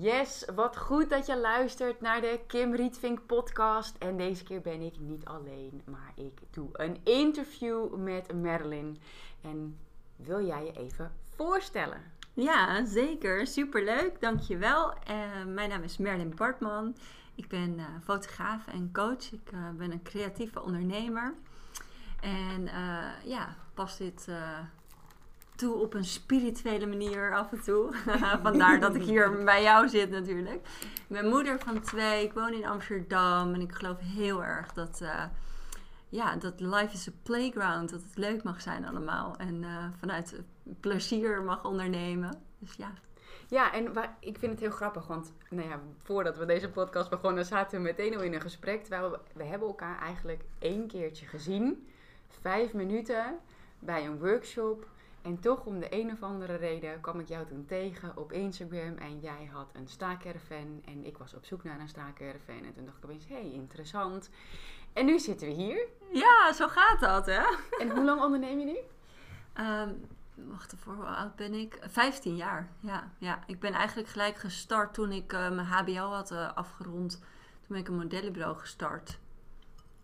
Yes, wat goed dat je luistert naar de Kim Rietvink podcast. En deze keer ben ik niet alleen, maar ik doe een interview met Marilyn. En wil jij je even voorstellen? Ja, zeker. Superleuk. Dankjewel. Uh, mijn naam is Merlin Bartman. Ik ben uh, fotograaf en coach. Ik uh, ben een creatieve ondernemer. En ja, pas dit toe op een spirituele manier af en toe. Vandaar dat ik hier bij jou zit natuurlijk. Ik ben moeder van twee. Ik woon in Amsterdam. En ik geloof heel erg dat... ja, dat life is a playground. Dat het leuk mag zijn allemaal. En vanuit plezier mag ondernemen. Dus ja. Ja, en waar, ik vind het heel grappig, want nou ja, voordat we deze podcast begonnen, zaten we meteen al in een gesprek. Terwijl we, we hebben elkaar eigenlijk één keertje gezien, vijf minuten, bij een workshop. En toch om de een of andere reden kwam ik jou toen tegen op Instagram en jij had een staakerven en ik was op zoek naar een staakerven. En toen dacht ik opeens, hé, hey, interessant. En nu zitten we hier. Ja, zo gaat dat, hè? En hoe lang onderneem je nu? Um, wacht even, hoe oud ben ik? 15 jaar, ja. ja. Ik ben eigenlijk gelijk gestart toen ik uh, mijn HBO had uh, afgerond. Toen ben ik een modellenbureau gestart.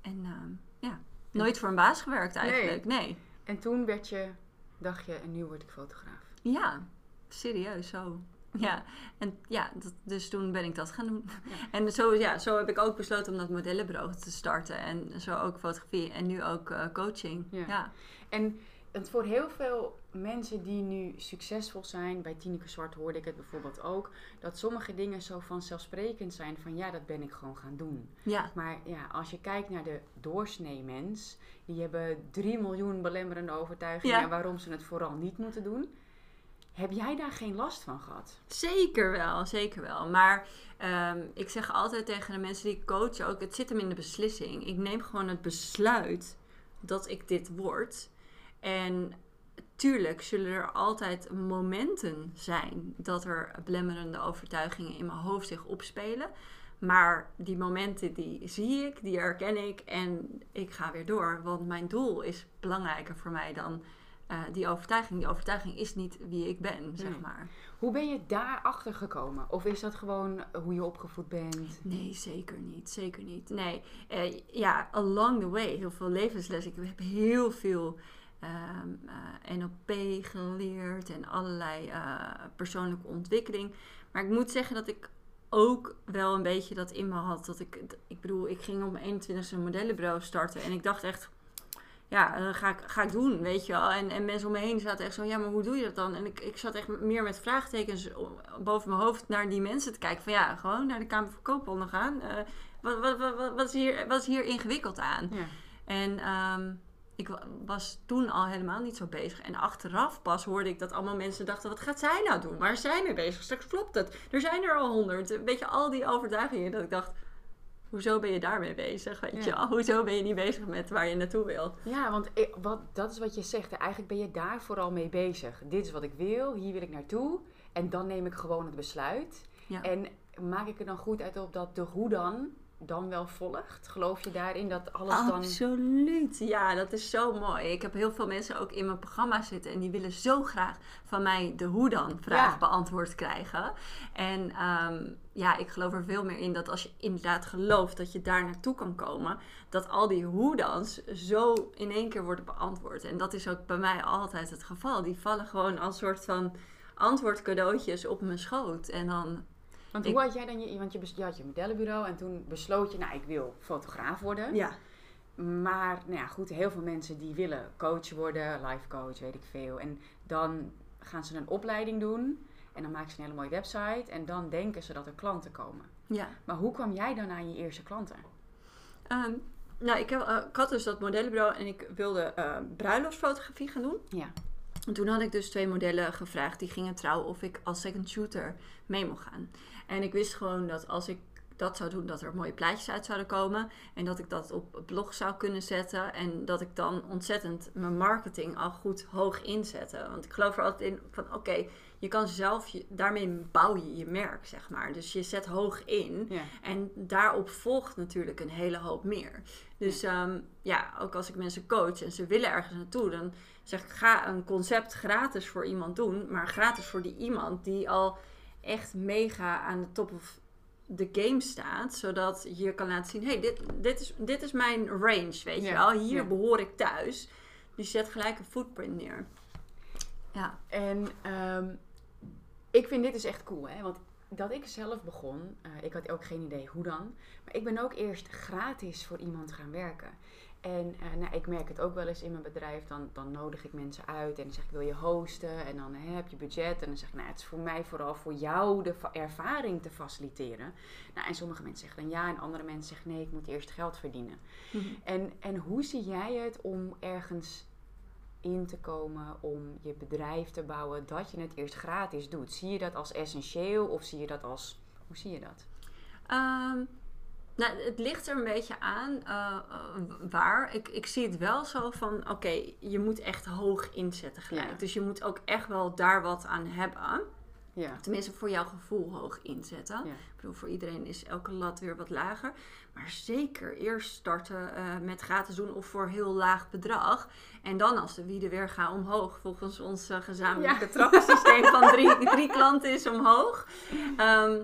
En uh, ja, nooit voor een baas gewerkt eigenlijk, nee. nee. En toen werd je, dacht je, en nu word ik fotograaf? Ja, serieus zo. Ja, en ja, dat, dus toen ben ik dat gaan doen. Ja. En zo, ja, zo heb ik ook besloten om dat modellenbureau te starten. En zo ook fotografie en nu ook coaching. Ja. ja. En het voor heel veel mensen die nu succesvol zijn, bij Tineke Zwart hoorde ik het bijvoorbeeld ook, dat sommige dingen zo vanzelfsprekend zijn van ja, dat ben ik gewoon gaan doen. Ja. Maar ja, als je kijkt naar de doorsnee mens, die hebben 3 miljoen belemmerende overtuigingen ja. waarom ze het vooral niet moeten doen. Heb jij daar geen last van gehad? Zeker wel, zeker wel. Maar um, ik zeg altijd tegen de mensen die ik coach ook, het zit hem in de beslissing. Ik neem gewoon het besluit dat ik dit word. En tuurlijk zullen er altijd momenten zijn dat er belemmerende overtuigingen in mijn hoofd zich opspelen. Maar die momenten die zie ik, die herken ik en ik ga weer door. Want mijn doel is belangrijker voor mij dan uh, die overtuiging. Die overtuiging is niet wie ik ben, zeg nee. maar. Hoe ben je daarachter gekomen? Of is dat gewoon hoe je opgevoed bent? Nee, zeker niet. Zeker niet. Nee, uh, ja, along the way. Heel veel levensles. Ik heb heel veel um, uh, NLP geleerd en allerlei uh, persoonlijke ontwikkeling. Maar ik moet zeggen dat ik ook wel een beetje dat in me had. Dat ik, ik bedoel, ik ging op mijn 21ste een modellenbureau starten en ik dacht echt, ja, dat ga ik, ga ik doen, weet je wel. En, en mensen om me heen zaten echt zo, ja, maar hoe doe je dat dan? En ik, ik zat echt meer met vraagtekens boven mijn hoofd naar die mensen te kijken. Van ja, gewoon naar de Kamer van Koophandel gaan. Uh, wat, wat, wat, wat, is hier, wat is hier ingewikkeld aan? Ja. En um, ik was toen al helemaal niet zo bezig. En achteraf pas hoorde ik dat allemaal mensen dachten: wat gaat zij nou doen? Waar is zij mee bezig? Straks klopt het. Er zijn er al honderd. Weet je, al die overtuigingen. Dat ik dacht: hoezo ben je daarmee bezig? Weet ja. je, hoezo ben je niet bezig met waar je naartoe wilt? Ja, want ik, wat, dat is wat je zegt. Eigenlijk ben je daar vooral mee bezig. Dit is wat ik wil, hier wil ik naartoe. En dan neem ik gewoon het besluit. Ja. En maak ik er dan goed uit op dat de hoe dan dan wel volgt? Geloof je daarin dat alles Absoluut. dan... Absoluut, ja, dat is zo mooi. Ik heb heel veel mensen ook in mijn programma zitten en die willen zo graag van mij de hoe dan vraag ja. beantwoord krijgen. En um, ja, ik geloof er veel meer in dat als je inderdaad gelooft dat je daar naartoe kan komen, dat al die hoe dans zo in één keer worden beantwoord. En dat is ook bij mij altijd het geval. Die vallen gewoon als soort van antwoordcadeautjes op mijn schoot. En dan want hoe had jij dan je, want je, je had je modellenbureau en toen besloot je, nou ik wil fotograaf worden. Ja. Maar, nou ja, goed, heel veel mensen die willen coach worden, life coach, weet ik veel. En dan gaan ze een opleiding doen en dan maken ze een hele mooie website en dan denken ze dat er klanten komen. Ja. Maar hoe kwam jij dan aan je eerste klanten? Um, nou, ik, heb, uh, ik had dus dat modellenbureau en ik wilde uh, bruiloftsfotografie gaan doen. Ja. En toen had ik dus twee modellen gevraagd die gingen trouwen of ik als second shooter mee mocht gaan. En ik wist gewoon dat als ik dat zou doen, dat er mooie plaatjes uit zouden komen. En dat ik dat op blog zou kunnen zetten. En dat ik dan ontzettend mijn marketing al goed hoog inzette. Want ik geloof er altijd in van oké, je kan zelf, je, daarmee bouw je je merk, zeg maar. Dus je zet hoog in. Ja. En daarop volgt natuurlijk een hele hoop meer. Dus ja. ja, ook als ik mensen coach en ze willen ergens naartoe, dan zeg ik ga een concept gratis voor iemand doen, maar gratis voor die iemand die al echt mega aan de top of de game staat, zodat je kan laten zien, hey, dit, dit, is, dit is mijn range, weet Ja, je wel. Hier ja. behoor ik thuis. Dus je zet gelijk een footprint neer. Ja, En ehm, ik vind dit dus echt cool, hè? Want dat ik zelf begon, eh, ik had ook geen idee hoe dan. Maar ik ben ook eerst gratis voor iemand gaan werken. En eh, nou, ik merk het ook wel eens in mijn bedrijf. Dan, dan nodig ik mensen uit en dan zeg ik wil je hosten. En dan hè, heb je budget. En dan zeg ik nou het is voor mij vooral voor jou de va- ervaring te faciliteren. Nou, en sommige mensen zeggen dan ja en andere mensen zeggen nee ik moet eerst geld verdienen. En, en hoe zie jij het om ergens in te komen, om je bedrijf te bouwen, dat je het eerst gratis doet? Zie je dat als essentieel of zie je dat als. Hoe zie je dat? Ehm, nou, het ligt er een beetje aan eh, eh, waar. Ik, ik zie het wel zo van, oké, je moet echt hoog inzetten gelijk. Ja. Dus je moet ook echt wel daar wat aan hebben. Ja. Tenminste, voor jouw gevoel hoog inzetten. Ja. Ik bedoel, voor iedereen is elke lat weer wat lager. Maar zeker eerst starten eh, met gratis doen of voor heel laag bedrag. En dan als de wieden weer gaan omhoog. Volgens ons gezamenlijke Ja. trappensysteem van drie, drie klanten is omhoog. Ehm,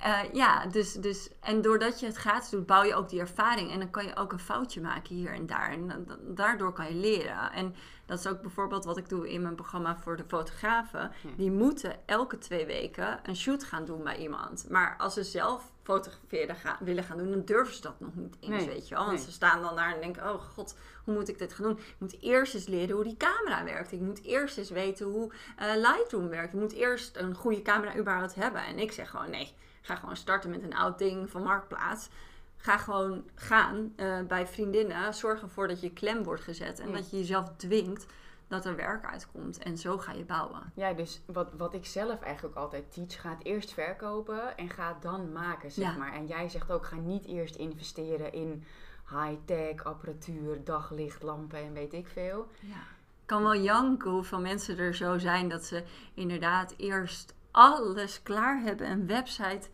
eh, ja, dus, dus, en doordat je het gratis doet, bouw je ook die ervaring. En dan kan je ook een foutje maken hier en daar. En da- da- daardoor kan je leren. En dat is ook bijvoorbeeld wat ik doe in mijn programma voor de fotografen. Die moeten elke twee weken een shoot gaan doen bij iemand. Maar als ze zelf fotograferen gaan, willen gaan doen, dan durven ze dat nog niet eens, Nee, weet je wel. Want nee. ze staan dan daar en denken, oh god, hoe moet ik dit gaan doen? Ik moet eerst eens leren hoe die camera werkt. Ik moet eerst eens weten hoe eh, Lightroom werkt. Ik moet eerst een goede camera überhaupt hebben. En ik zeg gewoon, nee, ga gewoon starten met een oud ding van Marktplaats. Ga gewoon gaan eh, bij vriendinnen. Zorg ervoor dat je klem wordt gezet. En dat je jezelf dwingt dat er werk uitkomt. En zo ga je bouwen. Ja, dus wat, wat ik zelf eigenlijk altijd teach, ga het eerst verkopen en ga het dan maken, zeg Ja. maar. En jij zegt ook, ga niet eerst investeren in high-tech apparatuur, daglicht, lampen en weet ik veel. Ja. Ik kan wel janken hoeveel mensen er zo zijn dat ze inderdaad eerst alles klaar hebben. Een website.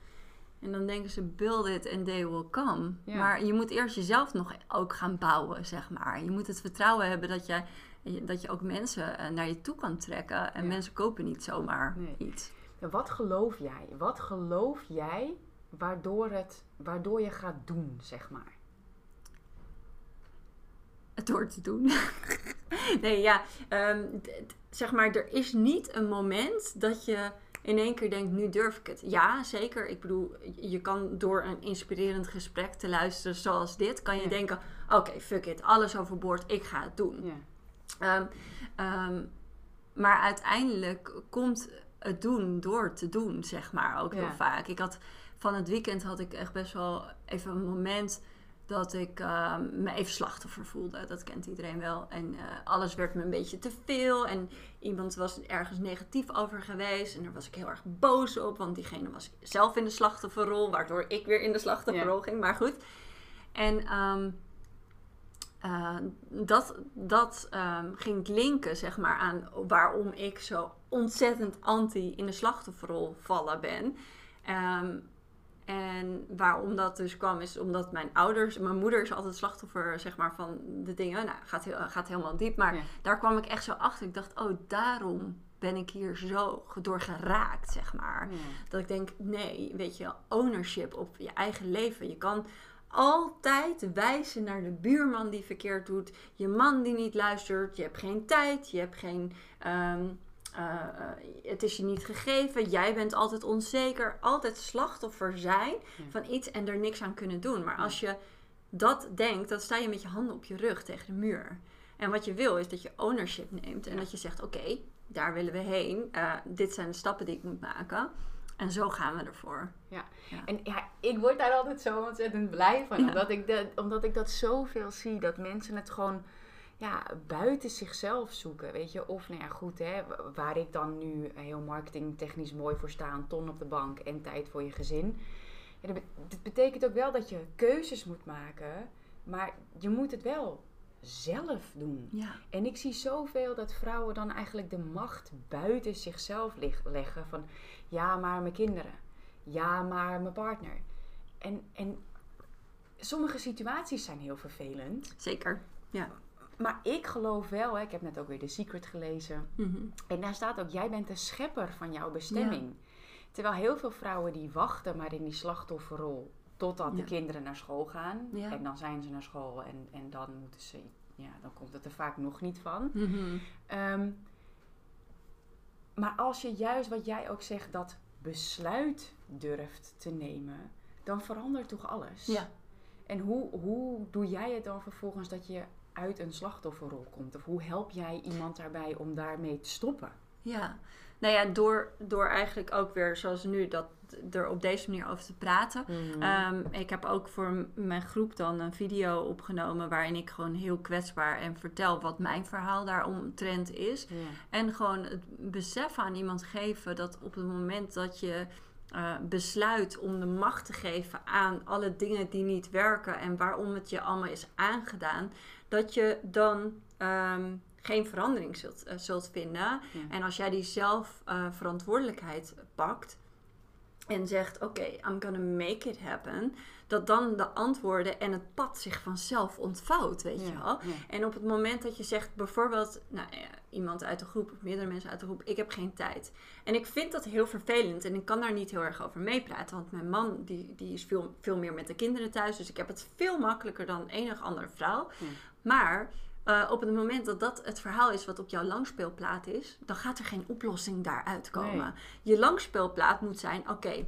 En dan denken ze, build it and they will come. Ja. Maar je moet eerst jezelf nog ook gaan bouwen, zeg maar. Je moet het vertrouwen hebben dat je, dat je ook mensen eh, naar je toe kan trekken. En Ja. mensen kopen niet zomaar Nee. iets. En wat geloof jij? Wat geloof jij waardoor, het, waardoor je gaat doen, zeg maar? Het door te doen. nee, ja. ehm, zeg maar, er is niet een moment dat je in één keer denkt, nu durf ik het. Ja, zeker. Ik bedoel, je kan door een inspirerend gesprek te luisteren zoals dit, kan je Ja. denken, oké, fuck it, alles overboord, ik ga het doen. Ja. Ehm, ehm, maar uiteindelijk komt het doen door te doen, zeg maar, ook heel vaak. Ik had van het weekend had ik echt best wel even een moment dat ik ehm, me even slachtoffer voelde. Dat kent iedereen wel. En eh, alles werd me een beetje te veel. En iemand was ergens negatief over geweest. En daar was ik heel erg boos op. Want diegene was zelf in de slachtofferrol. Waardoor ik weer in de slachtofferrol ging. Maar goed. En eh, dat, dat ehm, ging linken, zeg maar, aan waarom ik zo ontzettend anti in de slachtofferrol vallen ben. Ehm, en waarom dat dus kwam, is omdat mijn ouders, mijn moeder is altijd slachtoffer, zeg maar, van de dingen. Nou, gaat, heel, gaat helemaal diep, maar Ja. daar kwam ik echt zo achter. Ik dacht, oh, daarom ben ik hier zo door geraakt, zeg maar. Ja. Dat ik denk, nee, weet je, ownership op je eigen leven. Je kan altijd wijzen naar de buurman die verkeerd doet, je man die niet luistert, je hebt geen tijd, je hebt geen. ehm, eh, eh, het is je niet gegeven, jij bent altijd onzeker, altijd slachtoffer zijn Ja. van iets en er niks aan kunnen doen. Maar als je dat denkt, dan sta je met je handen op je rug tegen de muur. En wat je wil is dat je ownership neemt en Ja. dat je zegt: Oké, daar willen we heen. Eh, dit zijn de stappen die ik moet maken. En zo gaan we ervoor. En ja, ik word daar altijd zo ontzettend blij van. Ja. Omdat, ik dat, omdat ik dat zoveel zie. Dat mensen het gewoon... ja, buiten zichzelf zoeken, weet je. Of, nou ja, goed, hè, wa- waar ik dan nu heel marketingtechnisch mooi voor sta, een ton op de bank en tijd voor je gezin. Ja, dat betekent ook wel dat je keuzes moet maken, maar je moet het wel zelf doen. Ja. En ik zie zoveel dat vrouwen dan eigenlijk de macht buiten zichzelf leggen. Van ja, maar mijn kinderen. Ja, maar mijn partner. En, en sommige situaties zijn heel vervelend. Zeker. Ja. Maar ik geloof wel, hè, ik heb net ook weer The Secret gelezen. Mhm. En daar staat ook, jij bent de schepper van jouw bestemming. Terwijl heel veel vrouwen die wachten maar in die slachtofferrol totdat de kinderen naar school gaan. En dan zijn ze naar school en, en dan moeten ze, ja, dan komt het er vaak nog niet van. Mhm. Ehm, maar als je juist wat jij ook zegt, dat besluit durft te nemen, dan verandert toch alles. Ja. En hoe, hoe doe jij het dan vervolgens dat je uit een slachtofferrol komt? Of hoe help jij iemand daarbij om daarmee te stoppen? Ja, nou ja, door, door eigenlijk ook weer zoals nu dat er op deze manier over te praten. Ehm, ik heb ook voor mijn groep dan een video opgenomen waarin ik gewoon heel kwetsbaar en vertel wat mijn verhaal daaromtrent is. En gewoon het besef aan iemand geven dat op het moment dat je eh, besluit om de macht te geven aan alle dingen die niet werken en waarom het je allemaal is aangedaan, dat je dan ehm, geen verandering zult, eh, zult vinden. Ja. En als jij die zelf eh, verantwoordelijkheid pakt en zegt: Oké, I'm gonna make it happen, dat dan de antwoorden en het pad zich vanzelf ontvouwt, weet je wel. ja. En op het moment dat je zegt, bijvoorbeeld, nou, ja, iemand uit de groep, of meerdere mensen uit de groep, ik heb geen tijd. En ik vind dat heel vervelend en ik kan daar niet heel erg over meepraten, want mijn man die, die is veel, veel meer met de kinderen thuis, dus ik heb het veel makkelijker dan enig andere vrouw. Ja. Maar eh, op het moment dat dat het verhaal is wat op jouw langspeelplaat is, dan gaat er geen oplossing daaruit komen. Nee. Je langspeelplaat moet zijn, oké,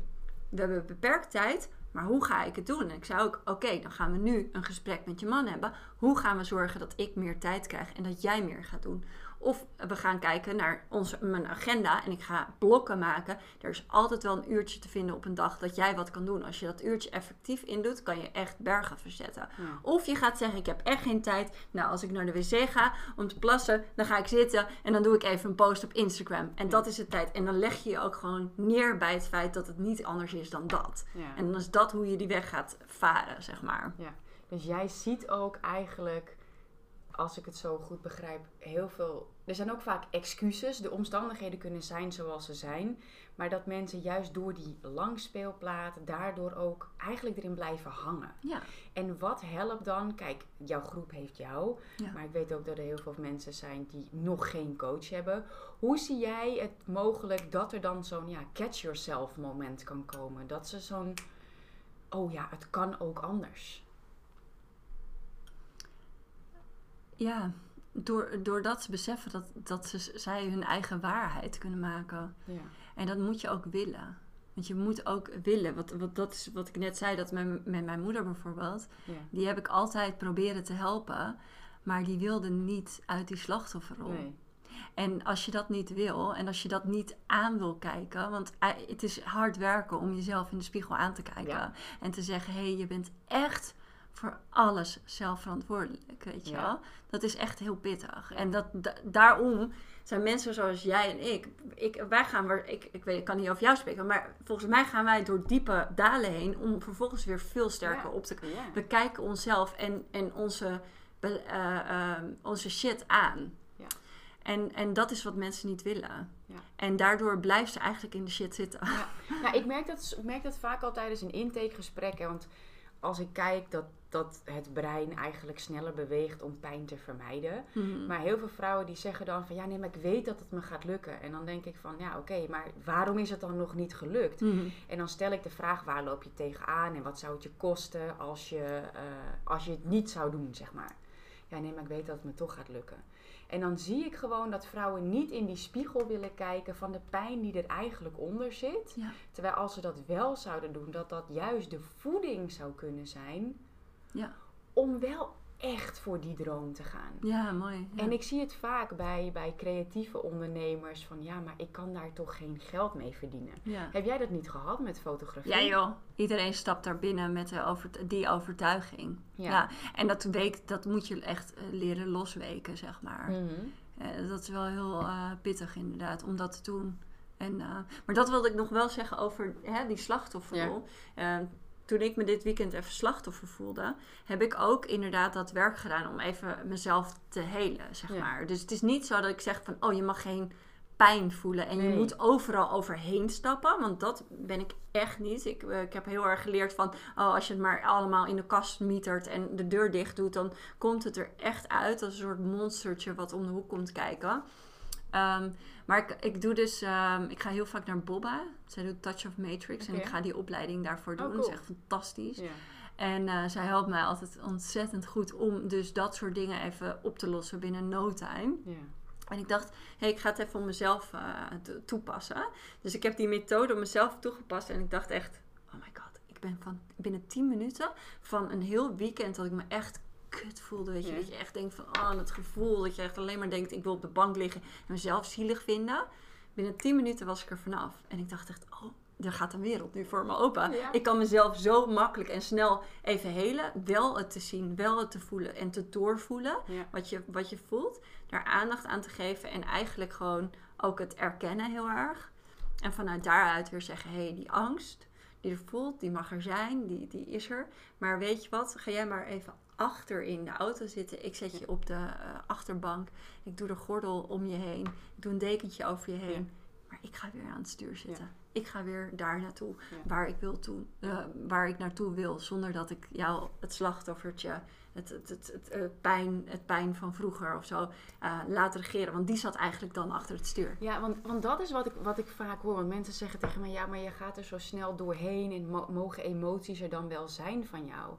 we hebben beperkt tijd, maar hoe ga ik het doen? En ik zei ook, oké, dan gaan we nu een gesprek met je man hebben. Hoe gaan we zorgen dat ik meer tijd krijg en dat jij meer gaat doen? Of we gaan kijken naar onze, mijn agenda en ik ga blokken maken. Er is altijd wel een uurtje te vinden op een dag dat jij wat kan doen. Als je dat uurtje effectief indoet, kan je echt bergen verzetten. Ja. Of je gaat zeggen, ik heb echt geen tijd. Nou, als ik naar de wc ga om te plassen, dan ga ik zitten en dan doe ik even een post op Instagram. En dat is de tijd. En dan leg je je ook gewoon neer bij het feit dat het niet anders is dan dat. Ja. En dan is dat hoe je die weg gaat varen, zeg maar. Ja, dus jij ziet ook eigenlijk, als ik het zo goed begrijp, heel veel. Er zijn ook vaak excuses. De omstandigheden kunnen zijn zoals ze zijn. Maar dat mensen juist door die langspeelplaat daardoor ook eigenlijk erin blijven hangen. Ja. En wat helpt dan? Kijk, jouw groep heeft jou. Ja. Maar ik weet ook dat er heel veel mensen zijn die nog geen coach hebben. Hoe zie jij het mogelijk dat er dan zo'n ja, catch yourself moment kan komen? Dat ze zo'n, oh ja, het kan ook anders. Ja, door, doordat ze beseffen dat, dat ze, zij hun eigen waarheid kunnen maken. Ja. En dat moet je ook willen. Want je moet ook willen. Wat, wat, dat is wat ik net zei, dat met, met mijn moeder bijvoorbeeld. Ja. Die heb ik altijd proberen te helpen. Maar die wilde niet uit die slachtofferrol. Nee. En als je dat niet wil en als je dat niet aan wil kijken, want eh, het is hard werken om jezelf in de spiegel aan te kijken Ja. en te zeggen: hé, hey, je bent echt voor alles zelf verantwoordelijk, weet je Ja. wel? Dat is echt heel pittig. En dat, da- daarom zijn mensen zoals jij en ik, ik wij gaan ik, ik, weet, ik kan niet over jou spreken, maar volgens mij gaan wij door diepe dalen heen om vervolgens weer veel sterker Ja. op te Ja. we kijken onszelf en, en onze, be- eh, eh, onze shit aan. Ja. En, en dat is wat mensen niet willen. Ja. En daardoor blijft ze eigenlijk in de shit zitten. Ja. Nou, ik merk, dat, ik merk dat vaak al tijdens een intakegesprek. Want als ik kijk dat, dat het brein eigenlijk sneller beweegt om pijn te vermijden. Mhm. Maar heel veel vrouwen die zeggen dan van ja, nee, maar ik weet dat het me gaat lukken. En dan denk ik van ja, oké, maar waarom is het dan nog niet gelukt? Mhm. En dan stel ik de vraag waar loop je tegenaan en wat zou het je kosten als je, eh, als je het niet zou doen, zeg maar. Ja, nee, maar ik weet dat het me toch gaat lukken. En dan zie ik gewoon dat vrouwen niet in die spiegel willen kijken van de pijn die er eigenlijk onder zit. Ja. Terwijl als ze dat wel zouden doen, dat dat juist de voeding zou kunnen zijn Ja. om wel echt voor die droom te gaan. Ja, mooi. Ja. En ik zie het vaak bij, bij creatieve ondernemers van ja, maar ik kan daar toch geen geld mee verdienen. ja. Heb jij dat niet gehad met fotografie? Ja joh, iedereen stapt daar binnen met de over, die overtuiging. Ja. Ja. En dat, week, dat moet je echt eh, leren losweken, zeg maar. Mhm. Eh, dat is wel heel eh, pittig inderdaad, om dat te doen. En, maar dat wilde ik nog wel zeggen over hè, die slachtofferrol. Eh, toen ik me dit weekend even slachtoffer voelde, heb ik ook inderdaad dat werk gedaan om even mezelf te helen, zeg Ja. maar. Dus het is niet zo dat ik zeg van, oh je mag geen pijn voelen en Nee. je moet overal overheen stappen, want dat ben ik echt niet. Ik, eh, ik heb heel erg geleerd van, oh als je het maar allemaal in de kast mietert en de deur dicht doet, dan komt het er echt uit als een soort monstertje wat om de hoek komt kijken. Ehm, maar ik, ik doe dus, ehm, ik ga heel vaak naar Bobba. Zij doet Touch of Matrix en ik ga die opleiding daarvoor Oh, doen. cool. Dat is echt fantastisch. En eh, zij helpt mij altijd ontzettend goed om dus dat soort dingen even op te lossen binnen no time. En ik dacht, hé, ik ga het even op mezelf eh, to- toepassen. Dus ik heb die methode op mezelf toegepast. En ik dacht echt, oh my god, ik ben van binnen 10 minuten van een heel weekend dat ik me echt kut voelde. Weet je, Ja. dat je echt denkt van, oh, dat gevoel dat je echt alleen maar denkt, ik wil op de bank liggen en mezelf zielig vinden. Binnen 10 minuten was ik er vanaf. En ik dacht echt, oh, er gaat een wereld nu voor me open. Ja. Ik kan mezelf zo makkelijk en snel even helen. Wel het te zien, wel het te voelen en te doorvoelen Ja. wat je, wat je voelt, daar aandacht aan te geven en eigenlijk gewoon ook het erkennen heel erg. En vanuit daaruit weer zeggen, hé, hey, die angst die er voelt, die mag er zijn, die, die is er. Maar weet je wat, ga jij maar even achter in de auto zitten. Ik zet je op de eh, achterbank. Ik doe de gordel om je heen. Ik doe een dekentje over je heen. Maar ik ga weer aan het stuur zitten. Ik ga weer daar naartoe Ja. waar ik wil toe, eh, waar ik naartoe wil, zonder dat ik jou het slachtoffertje, het, het, het, het, eh, pijn, het pijn van vroeger of zo laat regeren. Want die zat eigenlijk dan achter het stuur. Ja, want, want dat is wat ik, wat ik vaak hoor. Want mensen zeggen tegen me, ja, maar je gaat er zo snel doorheen en mo- mogen emoties er dan wel zijn van jou?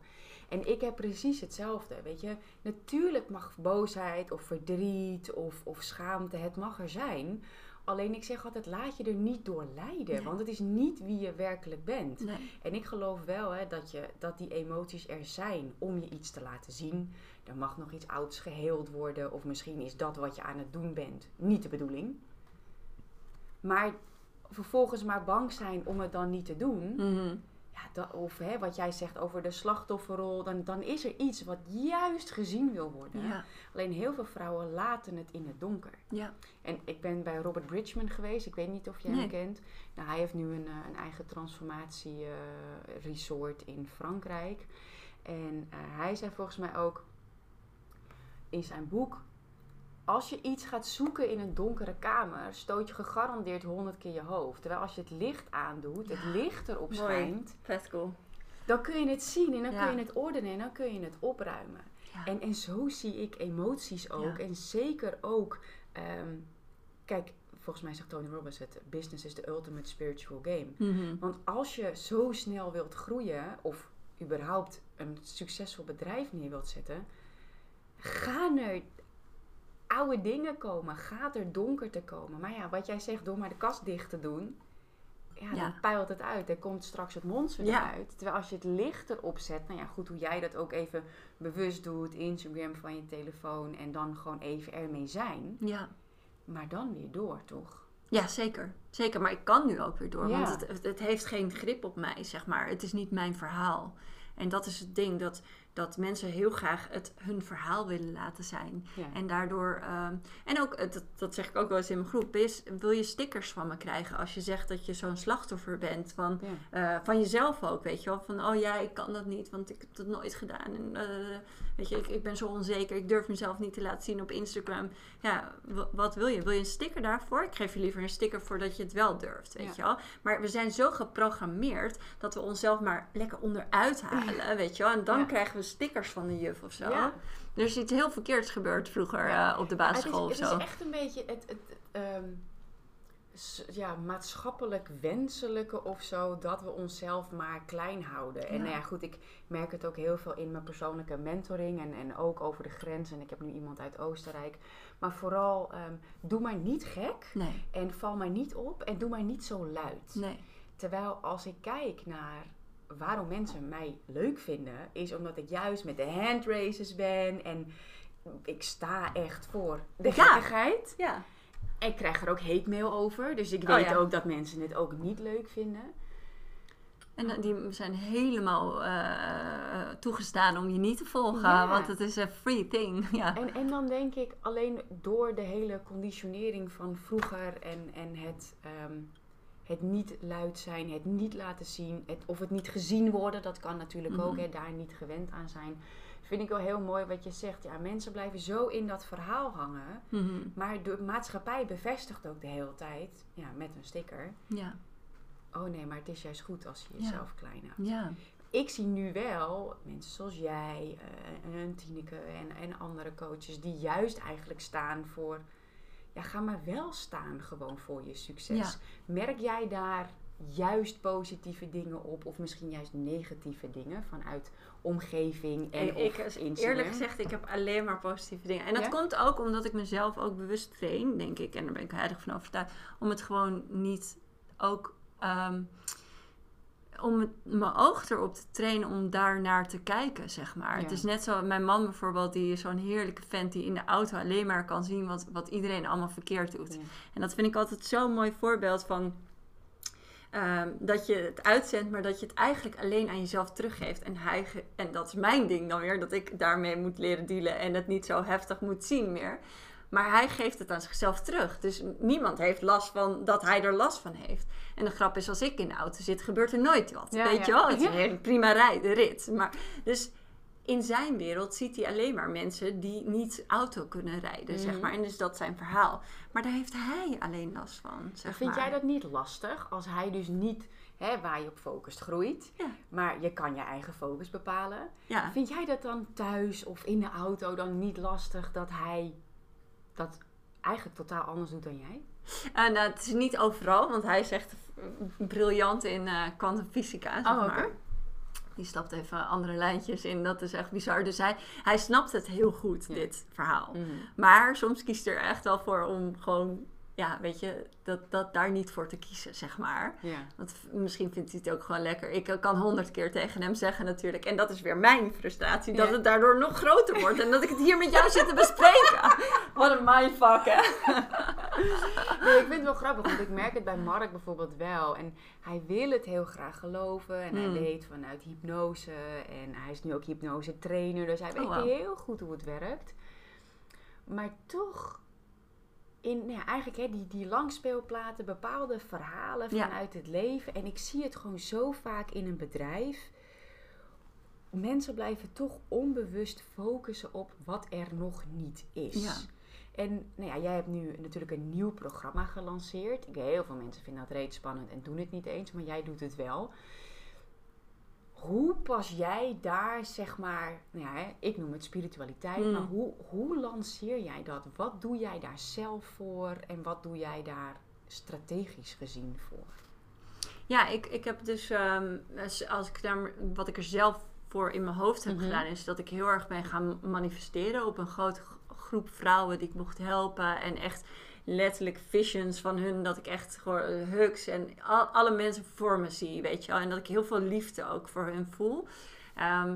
En ik heb precies hetzelfde, weet je. Natuurlijk mag boosheid of verdriet of, of schaamte, het mag er zijn. Alleen ik zeg altijd, laat je er niet door leiden. Nee. Want het is niet wie je werkelijk bent. Nee. En ik geloof wel hè, dat, je, dat die emoties er zijn om je iets te laten zien. Er mag nog iets ouds geheeld worden. Of misschien is dat wat je aan het doen bent niet de bedoeling. Maar vervolgens maar bang zijn om het dan niet te doen. Mhm. Ja, dat, of hè, wat jij zegt over de slachtofferrol. Dan, dan is er iets wat juist gezien wil worden. Ja. Alleen heel veel vrouwen laten het in het donker. Ja. En ik ben bij Robert Bridgman geweest. Ik weet niet of jij hem kent. Nou, hij heeft nu een, eh, een eigen transformatie eh, in Frankrijk. En eh, hij zei volgens mij ook in zijn boek... Als je iets gaat zoeken in een donkere kamer... stoot je gegarandeerd honderd keer je hoofd. Terwijl als je het licht aandoet, het licht erop schijnt... Cool. dan kun je het zien en dan Ja. kun je het ordenen en dan kun je het opruimen. Ja. En, en zo zie ik emoties ook. Ja. En zeker ook, ehm, kijk, volgens mij zegt Tony Robbins het, business is the ultimate spiritual game. Mhm. Want als je zo snel wilt groeien, of überhaupt een succesvol bedrijf neer wilt zetten, gaan er oude dingen komen, gaat er donker te komen. Maar ja, wat jij zegt, door maar de kast dicht te doen, ja, Ja. dan peilt het uit. Er komt straks het monster Ja. eruit. Terwijl als je het licht erop zet, nou ja, goed, hoe jij dat ook even bewust doet, Instagram van je telefoon en dan gewoon even ermee zijn, Ja. maar dan weer door, toch? Ja, zeker. Zeker, maar ik kan nu ook weer door. Ja. Want het, het, het heeft geen grip op mij, zeg maar. Het is niet mijn verhaal. En dat is het ding, dat, dat mensen heel graag het hun verhaal willen laten zijn. Ja. En daardoor... ehm, en ook, dat, dat zeg ik ook wel eens in mijn groep, wil je, wil je stickers van me krijgen als je zegt dat je zo'n slachtoffer bent van, Ja. eh, van jezelf ook, weet je wel. Van, oh ja, ik kan dat niet, want ik heb dat nooit gedaan. En, eh, weet je, ik, ik ben zo onzeker, ik durf mezelf niet te laten zien op Instagram. Ja, wa- wat wil je? Wil je een sticker daarvoor? Ik geef je liever een sticker voordat je het wel durft, weet je wel. Maar we zijn zo geprogrammeerd dat we onszelf maar lekker onderuit halen, weet je wel. En dan krijgen we stickers van de juf of zo. Ja. Er is iets heel verkeerds gebeurd vroeger Ja. eh, op de basisschool het is, of zo. Het is echt een beetje het, het, het, ehm, ja, maatschappelijk wenselijke of zo, dat we onszelf maar klein houden. En nou ja, goed, ik merk het ook heel veel in mijn persoonlijke mentoring en, en ook over de grens. En ik heb nu iemand uit Oostenrijk. Maar vooral, ehm, doe maar niet gek Nee, en val maar niet op en doe maar niet zo luid. nee. Terwijl als ik kijk naar waarom mensen mij leuk vinden, is omdat ik juist met de handraces ben en ik sta echt voor de Ja. gekkigheid. Ja. En ik krijg er ook hate mail over, dus ik Oh, weet ja. ook dat mensen het ook niet leuk vinden. En die zijn helemaal eh, toegestaan om je niet te volgen. Ja. Want het is een free thing. Ja. En, en dan denk ik alleen door de hele conditionering van vroeger en, en het, ehm, het niet luid zijn, het niet laten zien, het, of het niet gezien worden, dat kan natuurlijk ook, Mhm. hè, daar niet gewend aan zijn. Vind ik wel heel mooi wat je zegt. Ja, mensen blijven zo in dat verhaal hangen. Mhm. Maar de maatschappij bevestigt ook de hele tijd, ja, met een sticker. ja. Oh nee, maar het is juist goed als je Ja. jezelf klein houdt. Ja. ik zie nu wel mensen zoals jij eh, en Tineke en, en andere coaches die juist eigenlijk staan voor, ja, ga maar wel staan gewoon voor je succes. Merk jij daar juist positieve dingen op of misschien juist negatieve dingen vanuit omgeving en En of ik, Instagram? eerlijk gezegd, ik heb alleen maar positieve dingen. En dat Ja? komt ook omdat ik mezelf ook bewust train, denk ik. En daar ben ik heilig van overtuigd. Om het gewoon niet ook... ehm, om mijn oog erop te trainen om daar naar te kijken, zeg maar. Ja. Het is net zo, mijn man bijvoorbeeld, die is zo'n heerlijke vent die in de auto alleen maar kan zien wat, wat iedereen allemaal verkeerd doet. Ja. En dat vind ik altijd zo'n mooi voorbeeld van ehm, dat je het uitzendt, maar dat je het eigenlijk alleen aan jezelf teruggeeft. En, hij en dat is mijn ding dan weer, dat ik daarmee moet leren dealen en het niet zo heftig moet zien meer. Maar hij geeft het aan zichzelf terug. Dus niemand heeft last van dat hij er last van heeft. En de grap is, als ik in de auto zit, gebeurt er nooit wat. Ja, weet ja. je wel? Het is een prima rit. Maar, dus in zijn wereld ziet hij alleen maar mensen die niet auto kunnen rijden, zeg Mhm. maar. En dus dat zijn verhaal. Maar daar heeft hij alleen last van, zeg Vind maar. jij dat niet lastig als hij dus niet hè, waar je op focust groeit, Ja. maar je kan je eigen focus bepalen? Ja. Vind jij dat dan thuis of in de auto dan niet lastig dat hij dat eigenlijk totaal anders doet dan jij? En nou, het is niet overal, want hij is echt briljant in eh kwantumfysica, zeg Oh, maar. Die stapt even andere lijntjes in, dat is echt bizar. Dus hij, hij snapt het heel goed, Ja. dit verhaal. Mhm. Maar soms kiest hij er echt wel voor om gewoon, ja, weet je, dat, dat daar niet voor te kiezen, zeg maar. Ja. Want misschien vindt hij het ook gewoon lekker. Ik eh, kan honderd keer tegen hem zeggen natuurlijk. En dat is weer mijn frustratie. Dat het daardoor nog groter wordt. En dat ik het hier met jou zit te bespreken. Wat een mindfuck, hè? Nee, ik vind het wel grappig, want ik merk het bij Mark bijvoorbeeld wel. En hij wil het heel graag geloven. En hij weet vanuit hypnose. En hij is nu ook hypnose trainer. Dus hij weet Oh, wow. heel goed hoe het werkt. Maar toch, in, nou ja, eigenlijk hè, die, die langspeelplaten, bepaalde verhalen Ja. vanuit het leven. En ik zie het gewoon zo vaak in een bedrijf. Mensen blijven toch onbewust focussen op wat er nog niet is. Ja. En nou ja, jij hebt nu natuurlijk een nieuw programma gelanceerd. Ik weet, heel veel mensen vinden dat reeds spannend en doen het niet eens, maar jij doet het wel. Hoe pas jij daar, zeg maar, nou ja, ik noem het spiritualiteit, Hmm. maar hoe, hoe lanceer jij dat? Wat doe jij daar zelf voor en wat doe jij daar strategisch gezien voor? Ja, ik, ik heb dus, ehm, als, als ik daar, wat ik er zelf voor in mijn hoofd heb Mhm. gedaan, is dat ik heel erg ben gaan manifesteren op een grote groep vrouwen die ik mocht helpen. En echt letterlijk visions van hun, dat ik echt gewoon eh, hugs en al- alle mensen voor me zie, weet je wel. En dat ik heel veel liefde ook voor hun voel. Ehm,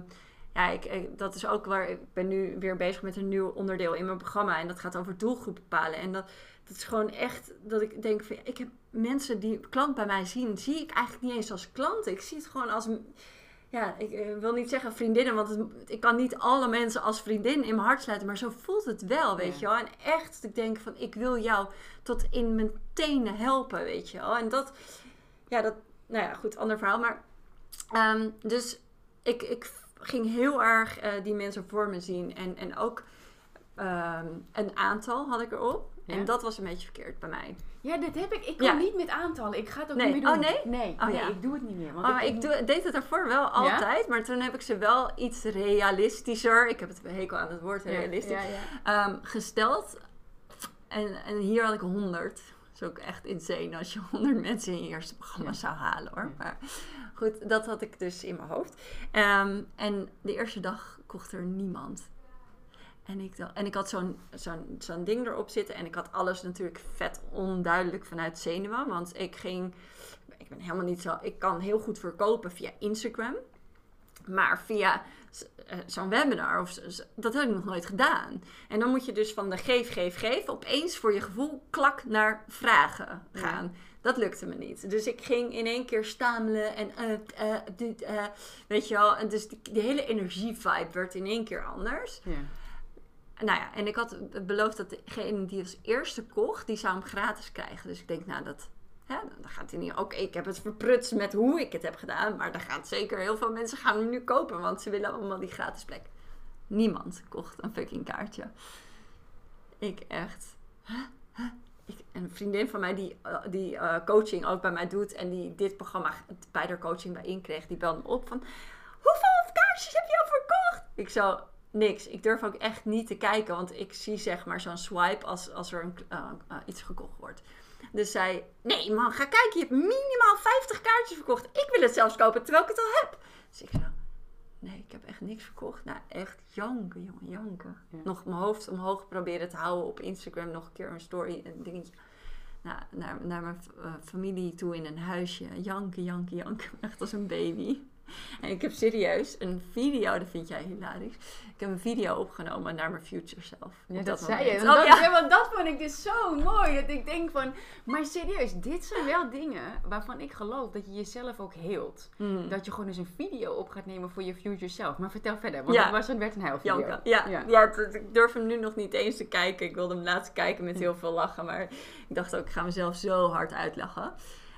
ja, ik, ik- dat is ook waar ik ben nu weer bezig met een nieuw onderdeel in mijn programma. En dat gaat over doelgroep bepalen. En dat, dat is gewoon echt dat ik denk van, ik heb mensen die klant bij mij zien, zie ik eigenlijk niet eens als klant. Ik zie het gewoon als, ja, ik eh, wil niet zeggen vriendinnen, want het, ik kan niet alle mensen als vriendin in mijn hart sluiten, maar zo voelt het wel, weet Ja. je wel. En echt, ik denk van, ik wil jou tot in mijn tenen helpen, weet je wel. En dat, ja, dat, nou ja, goed, ander verhaal. Maar, ehm, dus ik, ik ging heel erg eh, die mensen voor me zien en, en ook ehm, een aantal had ik erop. Ja. En dat was een beetje verkeerd bij mij. Ja, dit heb ik. Ik kan Ja. niet met aantallen. Ik ga het ook Nee. niet meer doen. Oh, nee? Nee, Oh, nee ja. ik doe het niet meer. Want Oh, maar ik doe, deed het daarvoor wel altijd, maar toen heb ik ze wel iets realistischer, ik heb het hekel aan het woord realistisch, Ja, ja. ehm, gesteld. En, en hier had ik 100. Dat is ook echt insane als je 100 mensen in je eerste programma Ja. zou halen hoor. Ja. Maar goed, dat had ik dus in mijn hoofd. Ehm, en de eerste dag kocht er niemand. En ik, dacht, en ik had zo'n zo'n zo'n ding erop zitten. En ik had alles natuurlijk vet onduidelijk vanuit zenuwen. Want ik ging... Ik ben helemaal niet zo... Ik kan heel goed verkopen via Instagram. Maar via eh, zo'n webinar, of dat heb ik nog nooit gedaan. En dan moet je dus van de geef, geef, geef... opeens voor je gevoel klak naar vragen gaan. Dat lukte me niet. Dus ik ging in één keer stamelen en eh, eh, dit, weet je wel. En dus die, die hele energievibe werd in één keer anders. Ja. Nou ja, en ik had beloofd dat degene die als eerste kocht, die zou hem gratis krijgen. Dus ik denk, nou dat, hè, dan gaat hij niet. Oké, ik heb het verprutst met hoe ik het heb gedaan, maar dan gaan zeker heel veel mensen gaan nu kopen, want ze willen allemaal die gratis plek. Niemand kocht een fucking kaartje. Ik echt. Huh? Ik, een vriendin van mij die, eh, die eh, coaching ook bij mij doet en die dit programma bij haar coaching bij inkreeg, die belde me op van hoeveel kaartjes heb je al verkocht? Ik zo, niks. Ik durf ook echt niet te kijken, want ik zie zeg maar zo'n swipe als, als er een, eh, eh, iets gekocht wordt. Dus zij, nee man, ga kijken, je hebt minimaal 50 kaartjes verkocht. Ik wil het zelfs kopen terwijl ik het al heb. Dus ik zo, nee, ik heb echt niks verkocht. Nou, echt janken, jongen, janken. Ja. Nog mijn hoofd omhoog proberen te houden op Instagram, nog een keer een story, een dingetje. Nou, naar, naar mijn eh, familie toe in een huisje. Janken, janken, janken. Echt als een baby. En ik heb serieus een video, dat vind jij hilarisch. Ik heb een video opgenomen naar mijn future self. Ja, dat, zei moment. je. Want, Oh, dat, ja. ja, want dat vond ik dus zo mooi. Dat ik denk van, maar serieus, dit zijn wel dingen waarvan ik geloof dat je jezelf ook heelt. Hmm. Dat je gewoon eens een video op gaat nemen voor je future self. Maar vertel verder, want het was een werd een huilvideo. Janken. Ja, Ja. ja. ik durf hem nu nog niet eens te kijken. Ik wilde hem laten kijken met heel veel lachen. Maar ik dacht ook, ik ga mezelf zo hard uitlachen.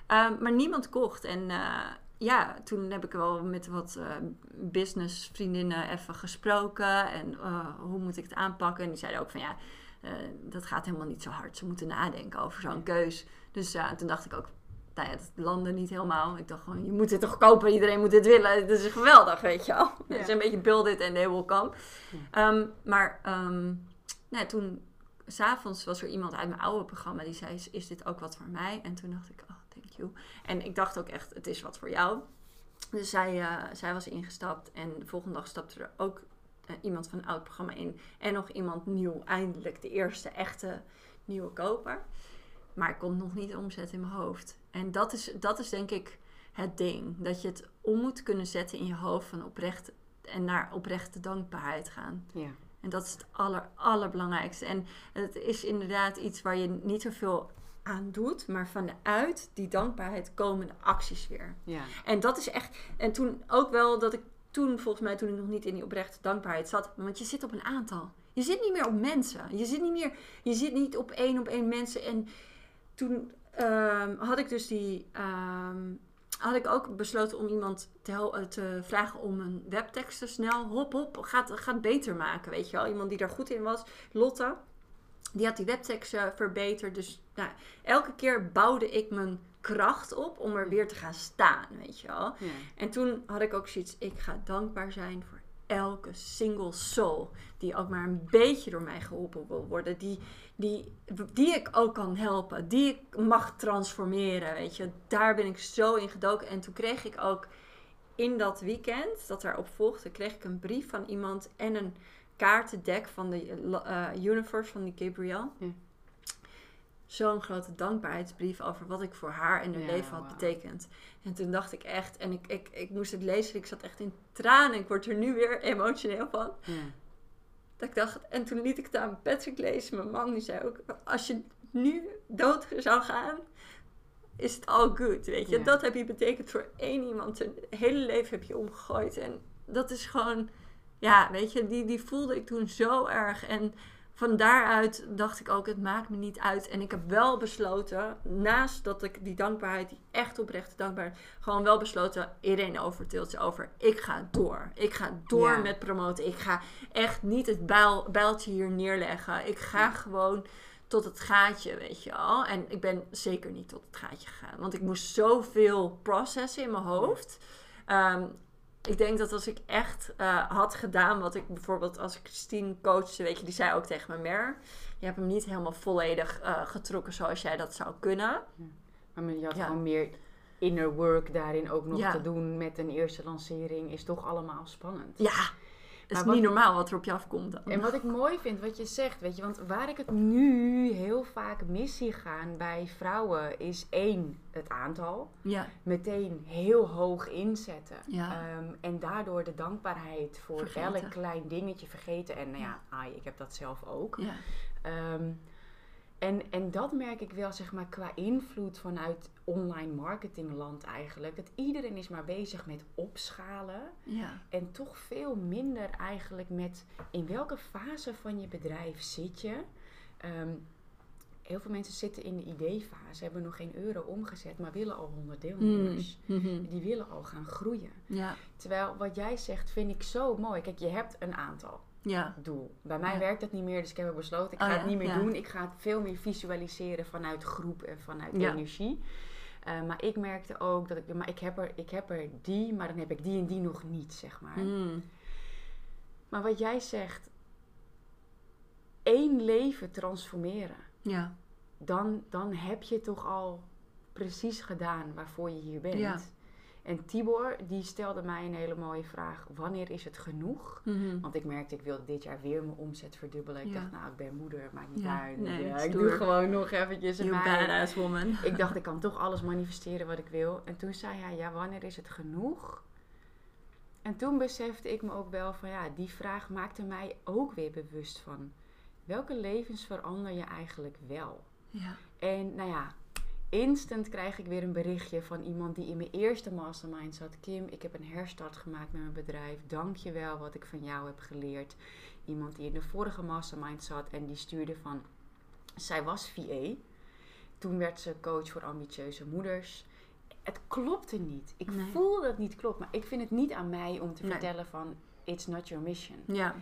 Ehm, maar niemand kocht. En eh, ja, toen heb ik wel met wat eh businessvriendinnen even gesproken. En eh, hoe moet ik het aanpakken? En die zeiden ook van ja, eh, dat gaat helemaal niet zo hard. Ze moeten nadenken over zo'n keus. Dus ja, toen dacht ik ook, nou ja, het landde niet helemaal. Ik dacht gewoon, je moet dit toch kopen, iedereen moet dit willen. Dit is geweldig, weet je wel. Het is een beetje build it and they will come. Ehm, maar ehm, nou, toen, s'avonds was er iemand uit mijn oude programma die zei, is dit ook wat voor mij? En toen dacht ik, En ik dacht ook echt, het is wat voor jou. Dus zij, eh, zij was ingestapt en de volgende dag stapte er ook eh, iemand van een oud programma in. En nog iemand nieuw, eindelijk de eerste echte nieuwe koper. Maar ik kon het nog niet omzetten in mijn hoofd. En dat is, dat is denk ik het ding. Dat je het om moet kunnen zetten in je hoofd van oprecht en naar oprechte dankbaarheid gaan. Ja. En dat is het aller, allerbelangrijkste. En het is inderdaad iets waar je niet zoveel aan doet, maar vanuit die dankbaarheid komen de acties weer. Ja. En dat is echt. En toen ook wel dat ik toen, volgens mij, toen ik nog niet in die oprechte dankbaarheid zat, want je zit op een aantal. Je zit niet meer op mensen. Je zit niet meer. Je zit niet op één op één mensen. En toen ehm, had ik dus die. ehm, had ik ook besloten om iemand te, eh, te vragen om een webteksten snel, hop hop, gaat, gaat beter maken, weet je wel. Iemand die daar goed in was, Lotte. Die had die webteksten verbeterd. Dus nou, elke keer bouwde ik mijn kracht op om er weer te gaan staan, weet je wel. Ja. En toen had ik ook zoiets, ik ga dankbaar zijn voor elke single soul die ook maar een beetje door mij geholpen wil worden. Die, die, die ik ook kan helpen, die ik mag transformeren, weet je. Daar ben ik zo in gedoken. En toen kreeg ik ook in dat weekend, dat daarop volgde, kreeg ik een brief van iemand en een kaartendek van de eh, Universe van die Gabrielle. Ja. Zo'n grote dankbaarheidsbrief over wat ik voor haar en haar Ja, leven had betekend. En toen dacht ik echt, en ik, ik, ik moest het lezen, ik zat echt in tranen. Ik word er nu weer emotioneel van. Ja. Dat ik dacht, en toen liet ik het aan Patrick lezen, mijn man, die zei ook, als je nu dood zou gaan, is het all good, weet je. Dat heb je betekend voor één iemand, een hele leven heb je omgegooid. En dat is gewoon, ja, weet je, die, die voelde ik toen zo erg. En van daaruit dacht ik ook, het maakt me niet uit. En ik heb wel besloten, naast dat ik die dankbaarheid, die echt oprechte dankbaarheid, gewoon wel besloten, iedereen overtilt ze over. Ik ga door. Ik ga door Ja. met promoten. Ik ga echt niet het bijl, bijltje hier neerleggen. Ik ga gewoon tot het gaatje, weet je wel. En ik ben zeker niet tot het gaatje gegaan. Want ik moest zoveel processen in mijn hoofd. Ehm, ik denk dat als ik echt eh, had gedaan wat ik bijvoorbeeld als Christine coachte, weet je, die zei ook tegen me, Mer, je hebt hem niet helemaal volledig eh, getrokken zoals jij dat zou kunnen. Maar je had Ja. gewoon meer inner work daarin ook nog Ja. te doen met een eerste lancering. Is toch allemaal spannend. Ja, is Maar niet normaal wat er op je afkomt dan. En wat ik mooi vind, wat je zegt, weet je, want waar ik het nu heel vaak mis zie gaan bij vrouwen, is één, het aantal. Ja, Meteen heel hoog inzetten. Ja. Ehm, en daardoor de dankbaarheid voor Vergeten. elk klein dingetje vergeten. En nou ja, ai, ik heb dat zelf ook. ja, Ehm, en, en dat merk ik wel, zeg maar, qua invloed vanuit online marketingland eigenlijk. Dat iedereen is maar bezig met opschalen. ja, En toch veel minder eigenlijk met in welke fase van je bedrijf zit je. Ehm, heel veel mensen zitten in de ideefase, hebben nog geen euro omgezet, maar willen al 100 deelnemers. Mhm. Die willen al gaan groeien. ja, Terwijl wat jij zegt vind ik zo mooi. Kijk, je hebt een aantal ja, doel. Bij mij Ja. werkt dat niet meer, dus ik heb ook besloten, ik Oh ga het niet meer doen. Ik ga het veel meer visualiseren vanuit groep en vanuit energie. Eh, maar ik merkte ook dat ik, maar ik heb, er, ik heb er die, maar dan heb ik die en die nog niet, zeg maar. Mm. Maar wat jij zegt, één leven transformeren, ja, dan, dan heb je toch al precies gedaan waarvoor je hier bent. Ja. En Tibor, die stelde mij een hele mooie vraag. Wanneer is het genoeg? Mhm. Want ik merkte, ik wilde dit jaar weer mijn omzet verdubbelen. Ik Ja. dacht, nou, ik ben moeder, maakt niet Ja, uit. nee, ja, ik doe gewoon nog eventjes een badass woman. Ik dacht, ik kan toch alles manifesteren wat ik wil. En toen zei hij, ja, wanneer is het genoeg? En toen besefte ik me ook wel van, ja, die vraag maakte mij ook weer bewust van... Welke levens verander je eigenlijk wel? Ja, En nou ja, instant krijg ik weer een berichtje van iemand die in mijn eerste mastermind zat. Kim, ik heb een herstart gemaakt met mijn bedrijf. Dank je wel wat ik van jou heb geleerd. Iemand die in de vorige mastermind zat en die stuurde van... Zij was VA. Toen werd ze coach voor ambitieuze moeders. Het klopte niet. Ik Nee. voel dat het niet klopt. Maar ik vind het niet aan mij om te Nee. vertellen van... It's not your mission. ja,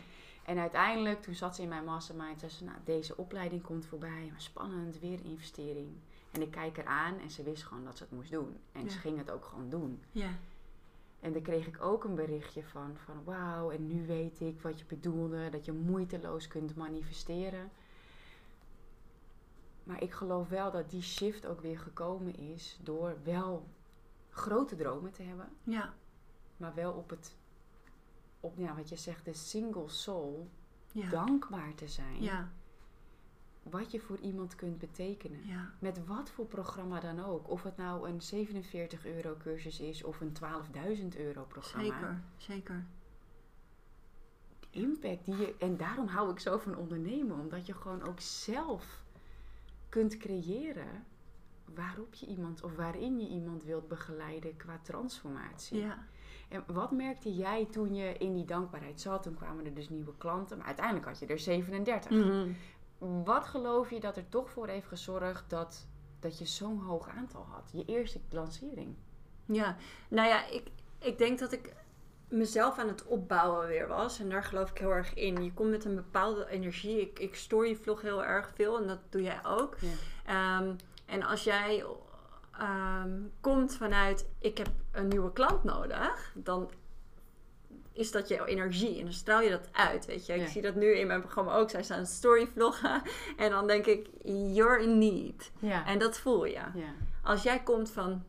En uiteindelijk, toen zat ze in mijn mastermind, zei ze, nou, deze opleiding komt voorbij, maar spannend, weer een investering. En ik kijk eraan en ze wist gewoon dat ze het moest doen. En Ja. ze ging het ook gewoon doen. ja, En daar kreeg ik ook een berichtje van, van wauw, en nu weet ik wat je bedoelde, dat je moeiteloos kunt manifesteren. Maar ik geloof wel dat die shift ook weer gekomen is door wel grote dromen te hebben, ja, maar wel op het, op ja, wat je zegt, de single soul, ja, dankbaar te zijn. ja, Wat je voor iemand kunt betekenen. ja, Met wat voor programma dan ook. Of het nou een 47 euro cursus is of een 12.000 euro programma. zeker, zeker. De impact die je... En daarom hou ik zo van ondernemen. Omdat je gewoon ook zelf kunt creëren waarop je iemand of waarin je iemand wilt begeleiden qua transformatie. Ja, En wat merkte jij toen je in die dankbaarheid zat? Toen kwamen er dus nieuwe klanten, maar uiteindelijk had je er 37. Mhm. Wat geloof je dat er toch voor heeft gezorgd dat, dat je zo'n hoog aantal had? Je eerste lancering. Ja, nou ja, ik, ik denk dat ik mezelf aan het opbouwen weer was. En daar geloof ik heel erg in. Je komt met een bepaalde energie. Ik, ik story vlog heel erg veel en dat doe jij ook. Ja. Ehm, en als jij ehm, komt vanuit ik heb een nieuwe klant nodig, dan is dat jouw energie en dan straal je dat uit, weet je. Ik Ja. zie dat nu in mijn programma ook. Zij staan story vloggen en dan denk ik, you're in need. Ja. En dat voel je. ja. Als jij komt van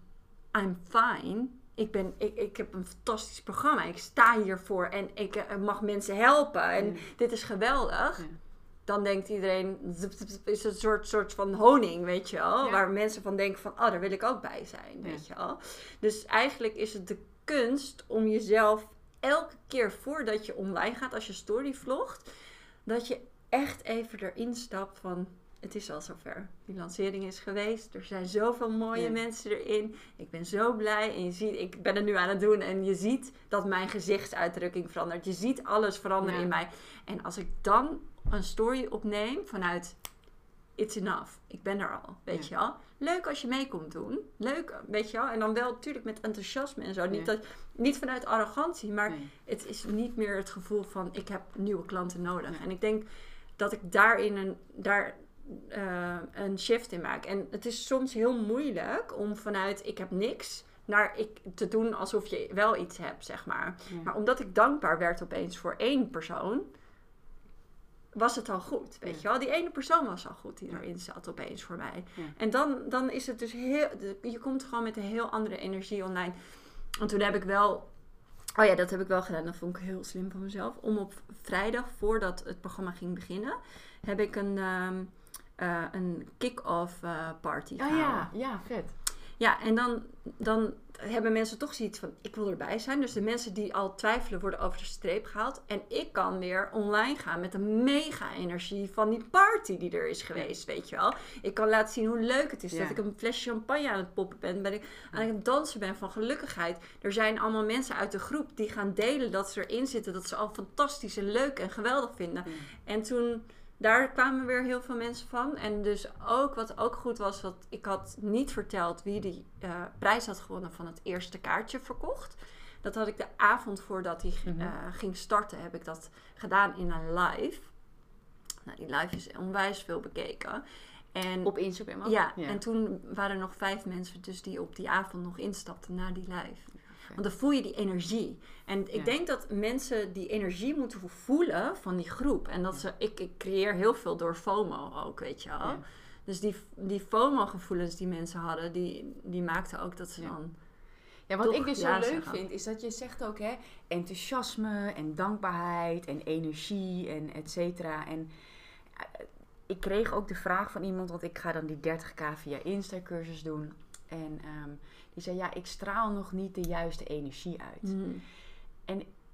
I'm fine. Ik, ben, ik, ik heb een fantastisch programma. Ik sta hiervoor en ik eh, mag mensen helpen. En dit is geweldig. Ja. Dan denkt iedereen, is het een soort, soort van honing, weet je wel. Waar mensen van denken van, oh, daar wil ik ook bij zijn, weet je wel. Dus eigenlijk is het de kunst om jezelf elke keer voordat je online gaat, als je story vlogt, dat je echt even erin stapt van, het is al zover. Die lancering is geweest. Er zijn zoveel mooie Ja. mensen erin. Ik ben zo blij. En je ziet, ik ben het nu aan het doen. En je ziet dat mijn gezichtsuitdrukking verandert. Je ziet alles veranderen Ja. in mij. En als ik dan een story opneem vanuit it's enough. Ik ben er al, weet je wel. Leuk als je mee komt doen. Leuk, weet je wel. En dan wel natuurlijk met enthousiasme en zo. Niet, dat, niet vanuit arrogantie, maar Nee. het is niet meer het gevoel van ik heb nieuwe klanten nodig. En ik denk dat ik daarin een, daar, eh, een shift in maak. En het is soms heel moeilijk om vanuit ik heb niks naar ik te doen alsof je wel iets hebt, zeg maar. Ja. Maar omdat ik dankbaar werd opeens voor één persoon, was het al goed, weet je wel. Die ene persoon was al goed die erin zat opeens voor mij. Ja. En dan, dan is het dus heel... Je komt gewoon met een heel andere energie online. En toen heb ik wel Oh ja, dat heb ik wel gedaan. Dat vond ik heel slim van mezelf. Om op vrijdag, voordat het programma ging beginnen, heb ik een, ehm, eh, een kick-off eh, party Oh gehouden. ja, ja, vet. Ja, en dan, dan hebben mensen toch zoiets van, ik wil erbij zijn. Dus de mensen die al twijfelen worden over de streep gehaald. En ik kan weer online gaan met een mega energie van die party die er is geweest, weet je wel. Ik kan laten zien hoe leuk het is Ja. dat ik een flesje champagne aan het poppen ben. Ben ik aan het dansen ben van gelukkigheid. Er zijn allemaal mensen uit de groep die gaan delen dat ze erin zitten. Dat ze al fantastisch en leuk en geweldig vinden. Ja. En toen, daar kwamen weer heel veel mensen van. En dus ook, wat ook goed was, wat ik had niet verteld wie die eh, prijs had gewonnen van het eerste kaartje verkocht. Dat had ik de avond voordat hij Mhm. eh, ging starten, heb ik dat gedaan in een live. Nou, die live is onwijs veel bekeken. En, Op Instagram ook? ja, en toen waren er nog vijf mensen dus die op die avond nog instapten naar die live. Want dan voel je die energie. En ik Ja. denk dat mensen die energie moeten voelen van die groep. En dat ze, ik, ik creëer heel veel door FOMO ook, weet je wel. Ja. Dus die, die FOMO-gevoelens die mensen hadden, die, die maakten ook dat ze dan... Ja, wat Toch ik dus zo ja leuk vind, is dat je zegt ook, hè, enthousiasme en dankbaarheid en energie en et cetera. En eh, ik kreeg ook de vraag van iemand, want ik ga dan die 30k via Insta-cursus doen. En ehm, die zei, ja, ik straal nog niet de juiste energie uit. Mm.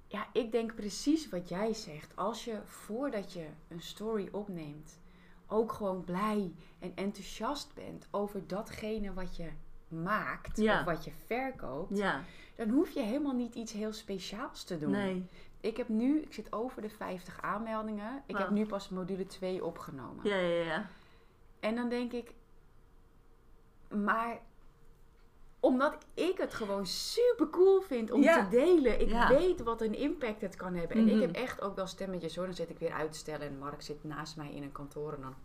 Ja, ik denk precies wat jij zegt. Als je voordat je een story opneemt, ook gewoon blij en enthousiast bent over datgene wat je maakt Ja. of wat je verkoopt, Ja, dan hoef je helemaal niet iets heel speciaals te doen. nee. Ik heb nu, ik zit over de 50 aanmeldingen. Ik heb Wauw. nu pas module 2 opgenomen. Ja, ja, ja. En dan denk ik, maar omdat ik het gewoon super cool vind om Ja. te delen. Ik Ja. weet wat een impact het kan hebben. En ik Mhm. heb echt ook wel stemmetjes hoor. Dan zit ik weer uit te stellen en Mark zit naast mij in een kantoor. En dan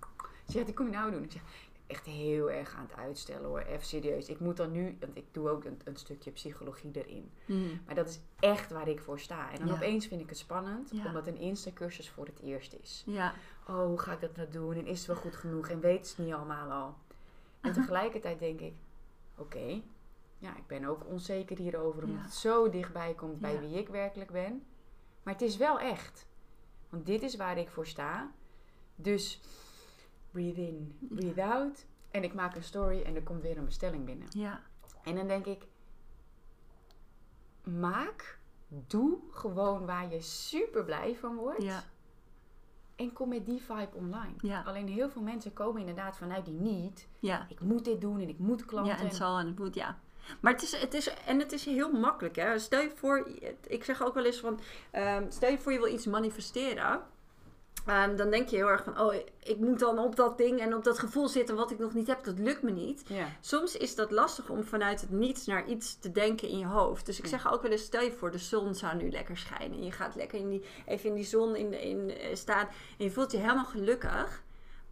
zegt hij, kom je nou doen? Ik zeg, echt heel erg aan het uitstellen hoor. Even serieus. Ik moet dan nu, want ik doe ook een, een stukje psychologie erin. Mm. Maar dat is echt waar ik voor sta. En dan Ja. opeens vind ik het spannend, omdat een Insta-cursus voor het eerst is. Ja, Oh, hoe ga ik dat nou doen? En is het wel goed genoeg? En weet ze het niet allemaal al? En tegelijkertijd denk ik, oké, ja, ik ben ook onzeker hierover, omdat Ja. het zo dichtbij komt bij Ja. wie ik werkelijk ben. Maar het is wel echt. Want dit is waar ik voor sta. Dus breathe in, breathe out. En ik maak een story en er komt weer een bestelling binnen. ja. En dan denk ik, maak, doe gewoon waar je super blij van wordt. Ja. En kom met die vibe online. Ja. Alleen heel veel mensen komen inderdaad vanuit die niet. Ja. Ik moet dit doen en ik moet klanten. Ja, en het zal en het moet, ja. Maar het is, het is, en het is heel makkelijk, hè. Stel je voor, ik zeg ook wel eens van, ehm, stel je voor je wil iets manifesteren. Ehm, dan denk je heel erg van, oh, ik moet dan op dat ding en op dat gevoel zitten wat ik nog niet heb. Dat lukt me niet. Ja. Soms is dat lastig om vanuit het niets naar iets te denken in je hoofd. Dus ik zeg ook wel eens, stel je voor, de zon zou nu lekker schijnen. Je gaat lekker in die, even in die zon in, in, eh, staan en je voelt je helemaal gelukkig.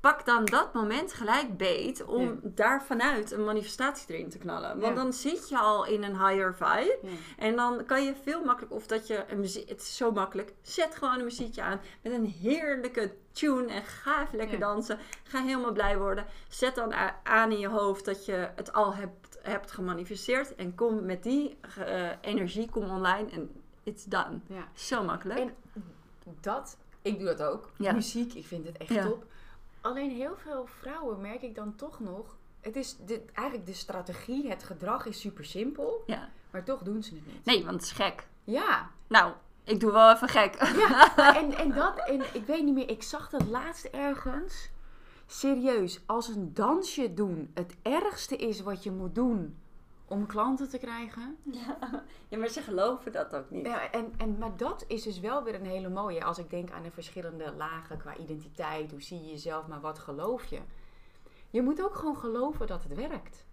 Pak dan dat moment gelijk beet om Ja. daar vanuit een manifestatie erin te knallen. Want Ja. dan zit je al in een higher vibe. Ja. En dan kan je veel makkelijker, of dat je een muziek, het is zo makkelijk, zet gewoon een muziekje aan met een heerlijke tune en ga even lekker dansen. Ga helemaal blij worden. Zet dan aan in je hoofd dat je het al hebt, hebt gemanifesteerd en kom met die eh, energie, kom online en it's done. Ja. Zo makkelijk. En dat, ik doe dat ook. Muziek, ik vind het echt top. Alleen heel veel vrouwen merk ik dan toch nog. Het is de, eigenlijk de strategie, het gedrag is super simpel. ja. Maar toch doen ze het niet. Nee, want het is gek. Ja, Nou, ik doe wel even gek. Ja, en, en dat, en ik weet niet meer, ik zag dat laatst ergens. Serieus, als een dansje doen het ergste is wat je moet doen om klanten te krijgen. Ja. ja, maar ze geloven dat ook niet. Ja, en, en, maar dat is dus wel weer een hele mooie. Als ik denk aan de verschillende lagen qua identiteit, hoe zie je jezelf, maar wat geloof je? Je moet ook gewoon geloven dat het werkt.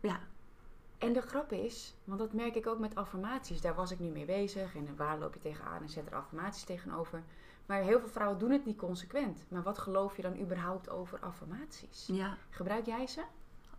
Ja. En de grap is, want dat merk ik ook met affirmaties. Daar was ik nu mee bezig. En waar loop je tegenaan en zet er affirmaties tegenover. Maar heel veel vrouwen doen het niet consequent. Maar wat geloof je dan überhaupt over affirmaties? Ja, Gebruik jij ze?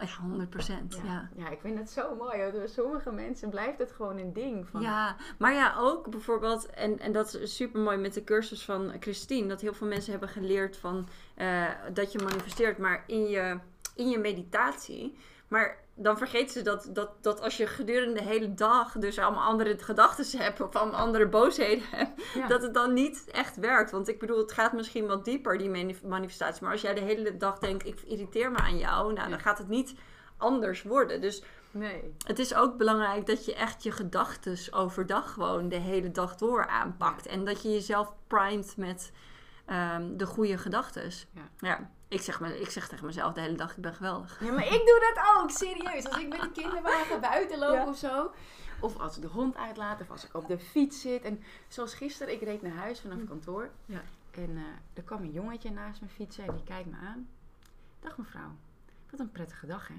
Ja 100 procent. Ja. ja, ik vind het zo mooi. Bij sommige mensen blijft het gewoon een ding. Van, Ja, maar ja, ook bijvoorbeeld, en, en dat is super mooi met de cursus van Christine, dat heel veel mensen hebben geleerd van eh, dat je manifesteert, maar in je in je meditatie. Maar dan vergeten ze dat, dat, dat als je gedurende de hele dag dus allemaal andere gedachten hebt of allemaal andere boosheden hebt, Ja. dat het dan niet echt werkt. Want ik bedoel, het gaat misschien wat dieper, die manif- manifestatie. Maar als jij de hele dag denkt, ik irriteer me aan jou, nou, dan gaat het niet anders worden. Dus Nee. het is ook belangrijk dat je echt je gedachten overdag gewoon de hele dag door aanpakt. En dat je jezelf primet met ehm, de goede gedachten. Ja. Ja. Ik, zeg me, ik zeg tegen mezelf de hele dag, ik ben geweldig. Ja, maar ik doe dat ook, serieus. Als ik met de kinderwagen buiten loop Ja. of zo. Of als ik de hond uitlaat, of als ik op de fiets zit. En zoals gisteren, ik reed naar huis vanaf kantoor. Ja. En eh, er kwam een jongetje naast me fietsen en die kijkt me aan. Dag mevrouw, wat een prettige dag hè.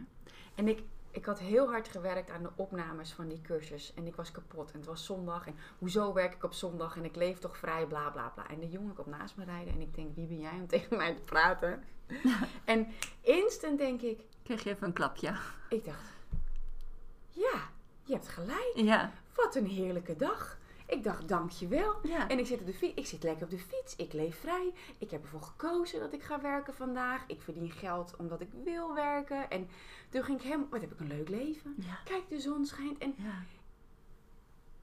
En ik, ik had heel hard gewerkt aan de opnames van die cursus. En ik was kapot. En het was zondag. En hoezo werk ik op zondag? En ik leef toch vrij, bla bla bla. En de jongen komt naast me rijden. En ik denk, wie ben jij om tegen mij te praten? en instant denk ik, Kreeg je even een klapje. ik dacht, ja, je hebt gelijk. Ja. Wat een heerlijke dag. Ik dacht, dankjewel. Ja. En ik zit, op de fiets, ik zit lekker op de fiets. Ik leef vrij. Ik heb ervoor gekozen dat ik ga werken vandaag. Ik verdien geld omdat ik wil werken. En toen ging ik hem, wat heb ik een leuk leven. Ja. Kijk, de zon schijnt. En Ja.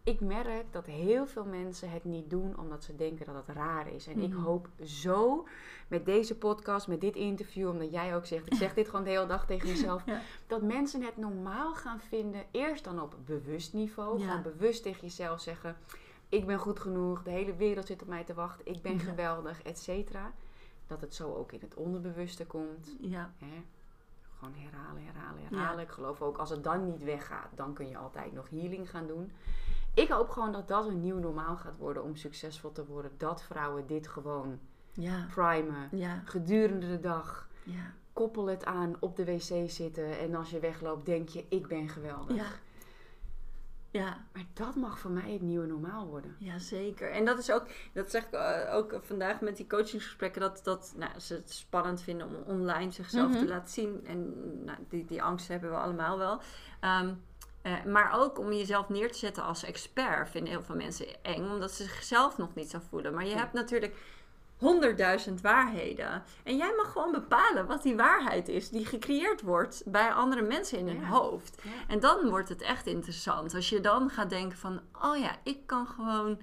Ik merk dat heel veel mensen het niet doen omdat ze denken dat het raar is. En ik Mhm. hoop zo met deze podcast, met dit interview, omdat jij ook zegt, ik zeg dit gewoon de hele dag tegen mezelf, Ja. dat mensen het normaal gaan vinden. Eerst dan op bewust niveau, Ja. gewoon bewust tegen jezelf zeggen, ik ben goed genoeg, de hele wereld zit op mij te wachten, ik ben Ja. geweldig, et cetera. Dat het zo ook in het onderbewuste komt. Ja. Hè? Gewoon herhalen, herhalen, herhalen. Ik geloof ook als het dan niet weggaat, dan kun je altijd nog healing gaan doen. Ik hoop gewoon dat dat een nieuw normaal gaat worden om succesvol te worden. Dat vrouwen dit gewoon Ja. primen. Ja. Gedurende de dag. Ja. Koppel het aan op de wc zitten. En als je wegloopt, denk je: ik ben geweldig. Ja. Ja. Maar dat mag voor mij het nieuwe normaal worden. Ja, zeker. En dat is ook, dat zeg ik eh, ook vandaag met die coachingsgesprekken, dat, dat nou, ze het spannend vinden om online zichzelf Mhm. te laten zien. En nou, die, die angst hebben we allemaal wel. Ehm, eh, maar ook om jezelf neer te zetten als expert vinden heel veel mensen eng, omdat ze zichzelf nog niet zo voelen. Maar je Ja. hebt natuurlijk honderdduizend waarheden. En jij mag gewoon bepalen wat die waarheid is die gecreëerd wordt bij andere mensen in hun Ja. hoofd. Ja. En dan wordt het echt interessant. Als je dan gaat denken van, oh ja, ik kan gewoon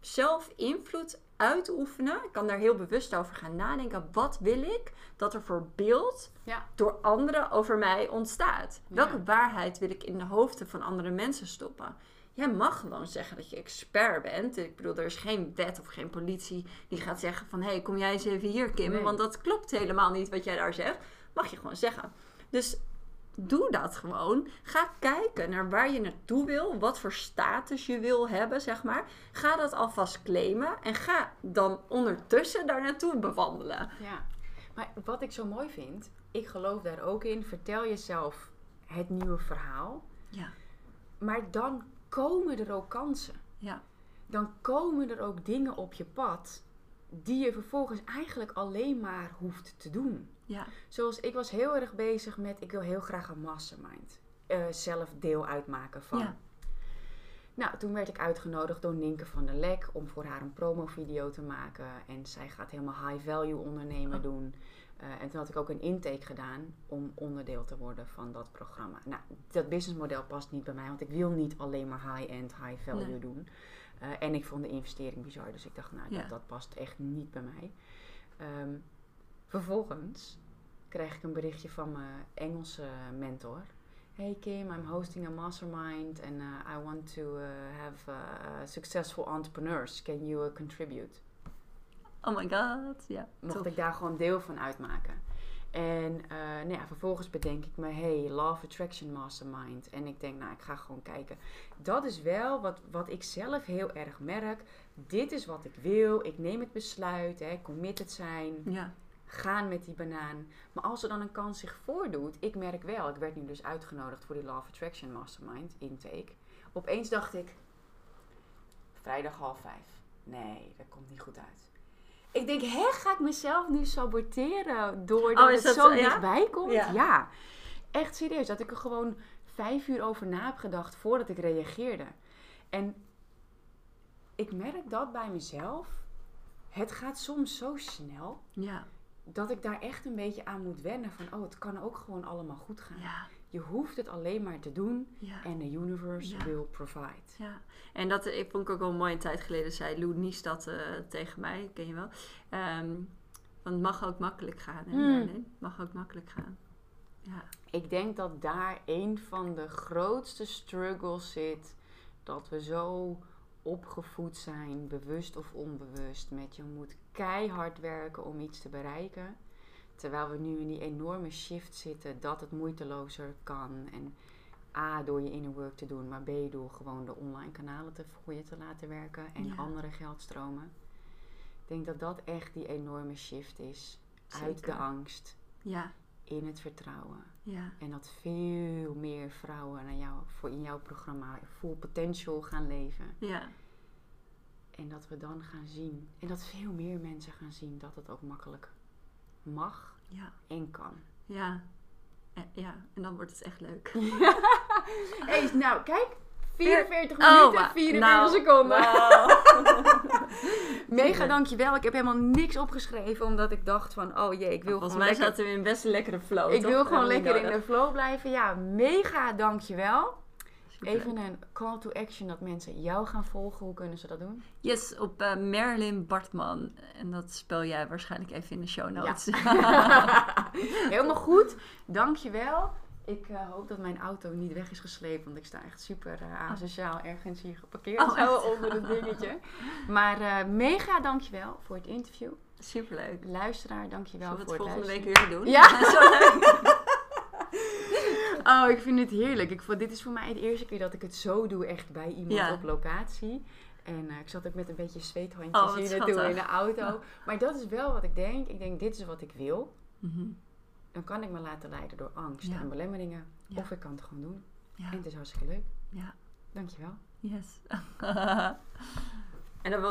zelf invloed uitoefenen. Ik kan daar heel bewust over gaan nadenken. Wat wil ik dat er voor beeld Ja. door anderen over mij ontstaat? Ja. Welke waarheid wil ik in de hoofden van andere mensen stoppen? Jij mag gewoon zeggen dat je expert bent. Ik bedoel, er is geen wet of geen politie die gaat zeggen van... hé, hey, kom jij eens even hier, Kim. Nee. Want dat klopt helemaal niet wat jij daar zegt. Mag je gewoon zeggen. Dus doe dat gewoon. Ga kijken naar waar je naartoe wil. Wat voor status je wil hebben, zeg maar. Ga dat alvast claimen. En ga dan ondertussen daar naartoe bewandelen. Ja, maar wat ik zo mooi vind, ik geloof daar ook in. Vertel jezelf het nieuwe verhaal. Ja. Maar dan komen er ook kansen. Ja. Dan komen er ook dingen op je pad die je vervolgens eigenlijk alleen maar hoeft te doen. Ja. Zoals ik was heel erg bezig met, ik wil heel graag een mastermind. eh, zelf deel uitmaken van. Ja. Nou, toen werd ik uitgenodigd door Ninke van der Lek om voor haar een promovideo te maken. En zij gaat helemaal high value ondernemen Oh. doen. Eh, en toen had ik ook een intake gedaan om onderdeel te worden van dat programma. Nou, dat businessmodel past niet bij mij, want ik wil niet alleen maar high-end, high value Nee. doen. Eh, en ik vond de investering bizar, dus ik dacht, nou, Ja. dat, dat past echt niet bij mij. Ehm, vervolgens kreeg ik een berichtje van mijn Engelse mentor. Hey Kim, I'm hosting a mastermind and uh, I want to uh, have uh, successful entrepreneurs. Can you contribute? Oh my god. Ja. Mocht tof. ik daar gewoon deel van uitmaken. En nou ja, vervolgens bedenk ik me, hey, Law of Attraction Mastermind. En ik denk, nou, ik ga gewoon kijken. Dat is wel wat, wat ik zelf heel erg merk. Dit is wat ik wil. Ik neem het besluit, hè, committed zijn Ja. Gaan met die banaan. Maar als er dan een kans zich voordoet, ik merk wel, ik werd nu dus uitgenodigd voor die Law of Attraction Mastermind intake. Opeens dacht ik, vrijdag half vijf. Nee, dat komt niet goed uit. Ik denk, hè, ga ik mezelf nu saboteren doordat Oh, het dat zo zo, ja? dichtbij komt? Ja. ja, echt serieus. Dat ik er gewoon vijf uur over na heb gedacht voordat ik reageerde. En ik merk dat bij mezelf. Het gaat soms zo snel. Ja. Dat ik daar echt een beetje aan moet wennen. Van, oh, het kan ook gewoon allemaal goed gaan. Ja, Je hoeft het alleen maar te doen. ja. En the universe Ja. will provide. Ja, en dat ik vond ik ook wel mooi een tijd geleden zei Lou Nies dat eh, tegen mij, ken je wel. Ehm, want het mag ook makkelijk gaan. Hè, Hmm. Het mag ook makkelijk gaan. Ja, Ik denk dat daar een van de grootste struggles zit. Dat we zo opgevoed zijn, bewust of onbewust, met je moet keihard werken om iets te bereiken. Terwijl we nu in die enorme shift zitten dat het moeitelozer kan. En A, door je inner work te doen, maar B, door gewoon de online kanalen te, voor je te laten werken en Ja. andere geldstromen. Ik denk dat dat echt die enorme shift is. Uit de angst, ja, in het vertrouwen. ja, En dat veel meer vrouwen naar jou, voor in jouw programma full potential gaan leven. ja, En dat we dan gaan zien. En dat veel meer mensen gaan zien dat het ook makkelijk mag ja, en kan. ja. Eh, ja, en dan wordt het echt leuk. Hey, nou kijk. 44 Oh, minuten, wa- 44 nou, seconden. Mega dankjewel. Ik heb helemaal niks opgeschreven omdat ik dacht van, oh jee, ik wil Volgens gewoon mij lekker... zaten we in een best lekkere flow. Ik toch? wil gewoon lekker in de flow blijven. Ja, mega dankjewel. Even een call to action dat mensen jou gaan volgen. Hoe kunnen ze dat doen? Yes, op eh Merlin Bartman. En dat spel jij waarschijnlijk even in de show notes. Helemaal goed. Dankjewel. Ik eh, hoop dat mijn auto niet weg is gesleept, want ik sta echt super eh asociaal ergens hier geparkeerd Oh, zo onder het dingetje. Maar eh, mega dankjewel voor het interview. Superleuk. Luisteraar, dankjewel Zullen we voor het het volgende luisteren. week weer doen? Ja. Zo leuk. Oh, ik vind het heerlijk. Ik vond, dit is voor mij de eerste keer dat ik het zo doe, echt bij iemand Ja. op locatie. En eh, ik zat ook met een beetje zweethandjes Oh, hier naartoe in de auto. Maar dat is wel wat ik denk. Ik denk, dit is wat ik wil. Mhm. Dan kan ik me laten leiden door angst Ja. en belemmeringen. Of ik kan het gewoon doen. Ja. En het is hartstikke leuk. ja. Dankjewel. Yes. en dan wil